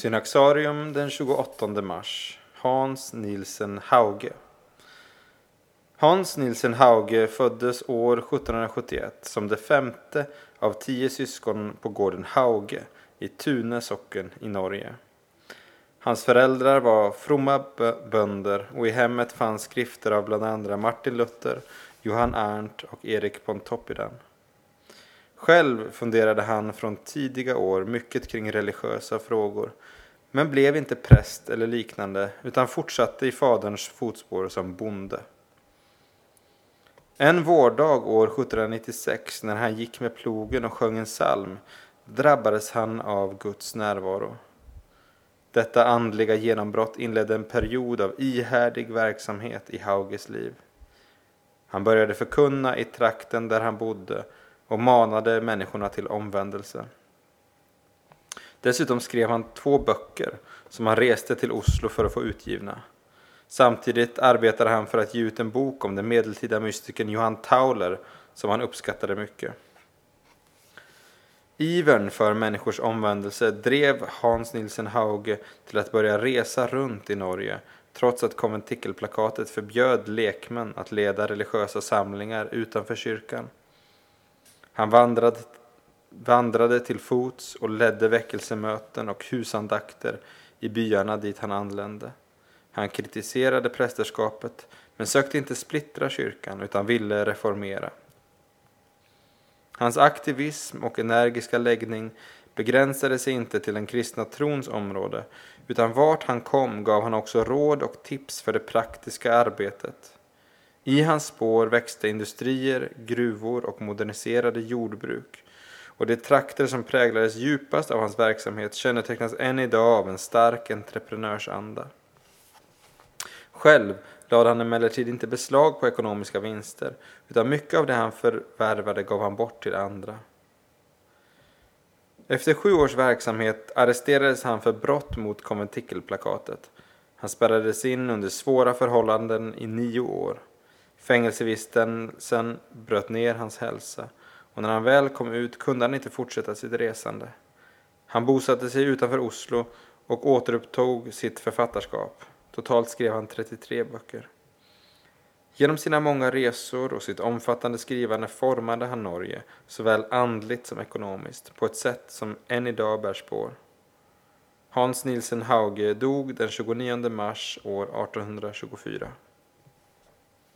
Synaxarium den 28 mars. Hans Nielsen Hauge. Hans Nielsen Hauge föddes år 1771 som det femte av tio syskon på gården Hauge i Tune socken i Norge. Hans föräldrar var fromma bönder och i hemmet fanns skrifter av bland andra Martin Luther, Johan Arndt och Erik Pontoppidan. Själv funderade han från tidiga år mycket kring religiösa frågor men blev inte präst eller liknande utan fortsatte i faderns fotspår som bonde. En vårdag år 1796 när han gick med plogen och sjöng en psalm drabbades han av Guds närvaro. Detta andliga genombrott inledde en period av ihärdig verksamhet i Hauges liv. Han började förkunna i trakten där han bodde och manade människorna till omvändelse. Dessutom skrev han två böcker som han reste till Oslo för att få utgivna. Samtidigt arbetade han för att ge ut en bok om den medeltida mystikern Johan Tauler som han uppskattade mycket. Ivern för människors omvändelse drev Hans Nielsen Hauge till att börja resa runt i Norge trots att konventikelplakatet förbjöd lekmän att leda religiösa samlingar utanför kyrkan. Han vandrade, vandrade till fots och ledde väckelsemöten och husandakter i byarna dit han anlände. Han kritiserade prästerskapet men sökte inte splittra kyrkan utan ville reformera. Hans aktivism och energiska läggning begränsade sig inte till den kristna trons område utan vart han kom gav han också råd och tips för det praktiska arbetet. I hans spår växte industrier, gruvor och moderniserade jordbruk och de trakter som präglades djupast av hans verksamhet kännetecknas än idag av en stark entreprenörsanda. Själv lade han emellertid inte beslag på ekonomiska vinster utan mycket av det han förvärvade gav han bort till andra. Efter sju års verksamhet arresterades han för brott mot konventikelplakatet. Han spärrades in under svåra förhållanden i nio år. Fängelsevistelsen bröt ner hans hälsa och när han väl kom ut kunde han inte fortsätta sitt resande. Han bosatte sig utanför Oslo och återupptog sitt författarskap. Totalt skrev han 33 böcker. Genom sina många resor och sitt omfattande skrivande formade han Norge, såväl andligt som ekonomiskt, på ett sätt som än idag bär spår. Hans Nielsen Hauge dog den 29 mars år 1824.